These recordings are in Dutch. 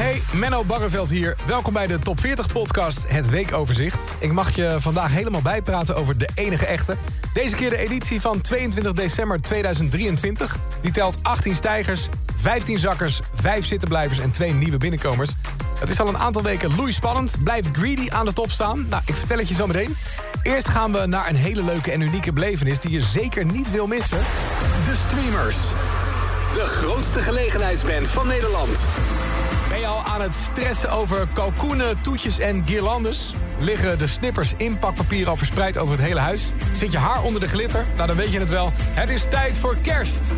Hey, Menno Barreveld hier. Welkom bij de Top 40 podcast Het Weekoverzicht. Ik mag je vandaag helemaal bijpraten over de enige echte. Deze keer de editie van 22 december 2023. Die telt 18 stijgers, 15 zakkers, 5 zittenblijvers en 2 nieuwe binnenkomers. Het is al een aantal weken loeispannend. Blijft Greedy aan de top staan? Nou, ik vertel het je zo meteen. Eerst gaan we naar een hele leuke en unieke belevenis... die je zeker niet wil missen. De Streamers. De grootste gelegenheidsband van Nederland. Ben je al aan het stressen over kalkoenen, toetjes en guirlandes? Liggen de snippers in pakpapier al verspreid over het hele huis? Zit je haar onder de glitter? Nou, dan weet je het wel. Het is tijd voor kerst.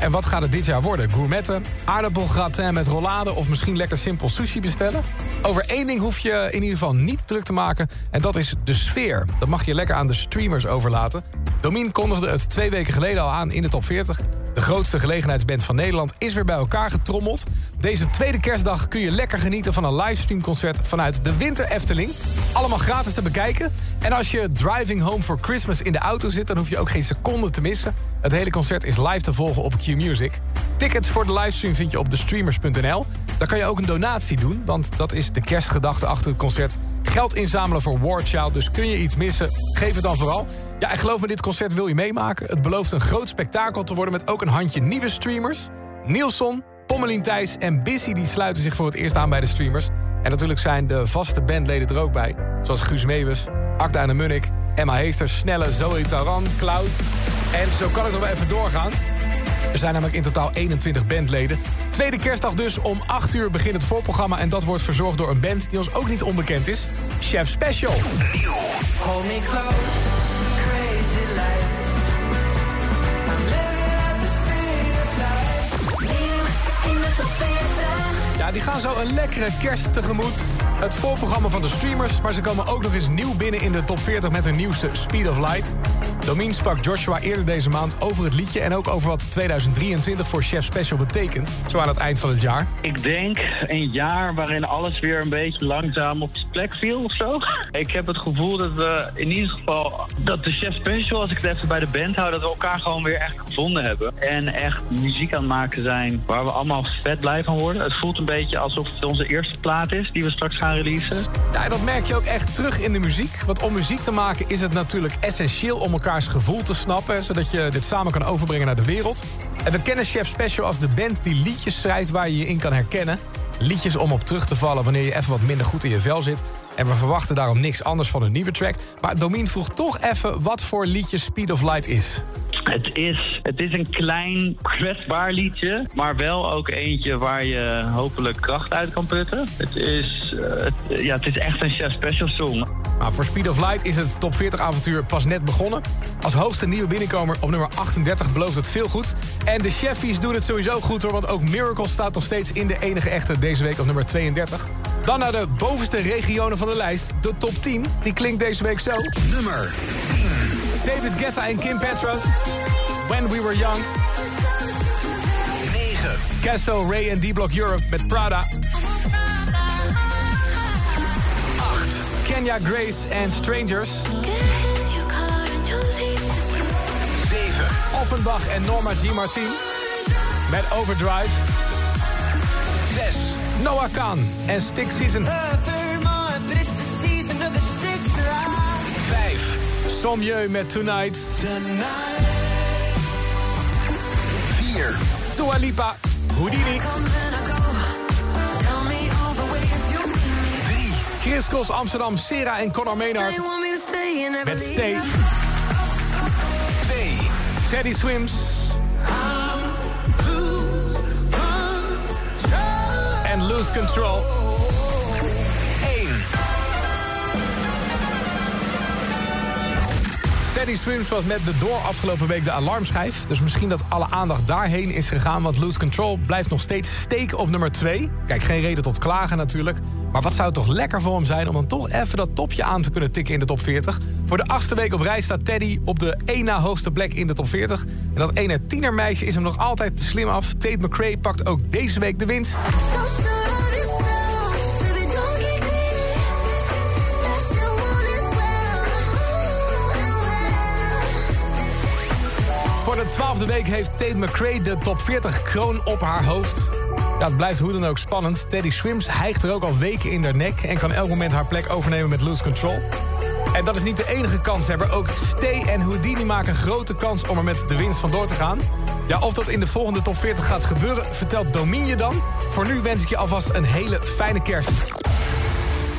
En wat gaat het dit jaar worden? Gourmetten, aardappelgratin met rollade... of misschien lekker simpel sushi bestellen? Over één ding hoef je in ieder geval niet druk te maken... en dat is de sfeer. Dat mag je lekker aan de streamers overlaten. Domien kondigde het twee weken geleden al aan in de top 40... Grootste gelegenheidsband van Nederland is weer bij elkaar getrommeld. Deze tweede kerstdag kun je lekker genieten van een livestreamconcert vanuit de Winter Efteling. Allemaal gratis te bekijken. En als je driving home for Christmas in de auto zit... dan hoef je ook geen seconde te missen. Het hele concert is live te volgen op Q-Music. Tickets voor de livestream vind je op thestreamers.nl. Daar kan je ook een donatie doen, want dat is de kerstgedachte achter het concert. Geld inzamelen voor War Child, dus kun je iets missen, geef het dan vooral. Ja, en geloof me, dit concert wil je meemaken. Het belooft een groot spektakel te worden met ook een handje nieuwe streamers. Nielson, Pommelien Thijs en Bissy die sluiten zich voor het eerst aan bij de streamers. En natuurlijk zijn de vaste bandleden er ook bij. Zoals Guus Meeuwis, en de Munnik, Emma Heester, Snelle, Zoe Taran, Cloud. En zo kan ik nog wel even doorgaan. Er zijn namelijk in totaal 21 bandleden. Tweede kerstdag dus, om 8 uur begint het voorprogramma... en dat wordt verzorgd door een band die ons ook niet onbekend is. Chef Special. Hold me close, crazy light. I'm living at the speed of light. in de top 40. Ja, die gaan zo een lekkere kerst tegemoet. Het voorprogramma van de streamers, maar ze komen ook nog eens nieuw binnen in de top 40 met hun nieuwste Speed of Light. Domien sprak Joshua eerder deze maand over het liedje en ook over wat 2023 voor Chef Special betekent, zo aan het eind van het jaar. Ik denk een jaar waarin alles weer een beetje langzaam op zijn plek viel of zo. Ik heb het gevoel dat we in ieder geval, dat de Chef Special, als ik het even bij de band hou, dat we elkaar gewoon weer echt gevonden hebben. En echt muziek aan het maken zijn waar we allemaal vet blij van worden. Het voelt een beetje alsof het onze eerste plaat is die we straks gaan releasen. Ja, dat merk je ook echt terug in de muziek. Want om muziek te maken is het natuurlijk essentieel om elkaars gevoel te snappen... zodat je dit samen kan overbrengen naar de wereld. En we kennen Chef Special als de band die liedjes schrijft waar je je in kan herkennen. Liedjes om op terug te vallen wanneer je even wat minder goed in je vel zit. En we verwachten daarom niks anders van een nieuwe track. Maar Domien vroeg toch even wat voor liedje Speed of Light is. Het is, het is een klein, kwetsbaar liedje, maar wel ook eentje waar je hopelijk kracht uit kan putten. Het is, het, ja, het is echt een chef special song. Maar voor Speed of Light is het top 40 avontuur pas net begonnen. Als hoogste nieuwe binnenkomer op nummer 38 belooft het veel goed. En de Cheffies doen het sowieso goed hoor, want ook Miracle staat nog steeds in de enige echte deze week op nummer 32. Dan naar de bovenste regionen van de lijst, de top 10. Die klinkt deze week zo. Nummer 10. David Guetta en Kim Petras. When We Were Young. 9. Casso, Ray en D-Block Europe met Prada. 8. Kenya Grace en Strangers. 7. Offenbach en Norma G. Martin. Met Overdrive. 6. Noah Khan en Stick Season. 5. Somjeu met Tonight. 4. Dua Lipa, Houdini. 3. Chris Kos, Amsterdam, Sera en Conor Maynard. Met Stay. 2. Teddy Swims. En Lose Control. Teddy Swims was met de door afgelopen week de alarmschijf. Dus misschien dat alle aandacht daarheen is gegaan... want Lose Control blijft nog steeds steken op nummer 2. Kijk, geen reden tot klagen natuurlijk. Maar wat zou het toch lekker voor hem zijn... om dan toch even dat topje aan te kunnen tikken in de top 40. Voor de achtste week op rij staat Teddy op de één na hoogste plek in de top 40. En dat ene tienermeisje is hem nog altijd te slim af. Tate McRae pakt ook deze week de winst. De week heeft Tate McRae de top 40 kroon op haar hoofd. Ja, het blijft hoe dan ook spannend. Teddy Swims hijgt er ook al weken in haar nek... en kan elk moment haar plek overnemen met Loose Control. En dat is niet de enige kanshebber. Ook Stay en Houdini maken grote kans om er met de winst vandoor te gaan. Ja, of dat in de volgende top 40 gaat gebeuren, vertelt Domine dan. Voor nu wens ik je alvast een hele fijne kerst.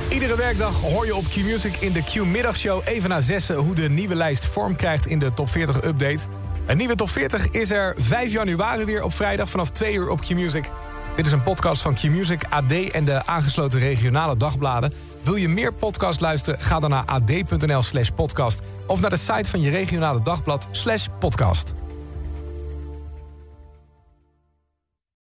Iedere werkdag hoor je op Q-Music in de Q-middagshow... even na zessen hoe de nieuwe lijst vorm krijgt in de top 40 update. Een nieuwe top 40 is er 5 januari weer op vrijdag vanaf 2 uur op Q-Music. Dit is een podcast van Q-Music, AD en de aangesloten regionale dagbladen. Wil je meer podcast luisteren? Ga dan naar ad.nl slash podcast... of naar de site van je regionale dagblad slash podcast.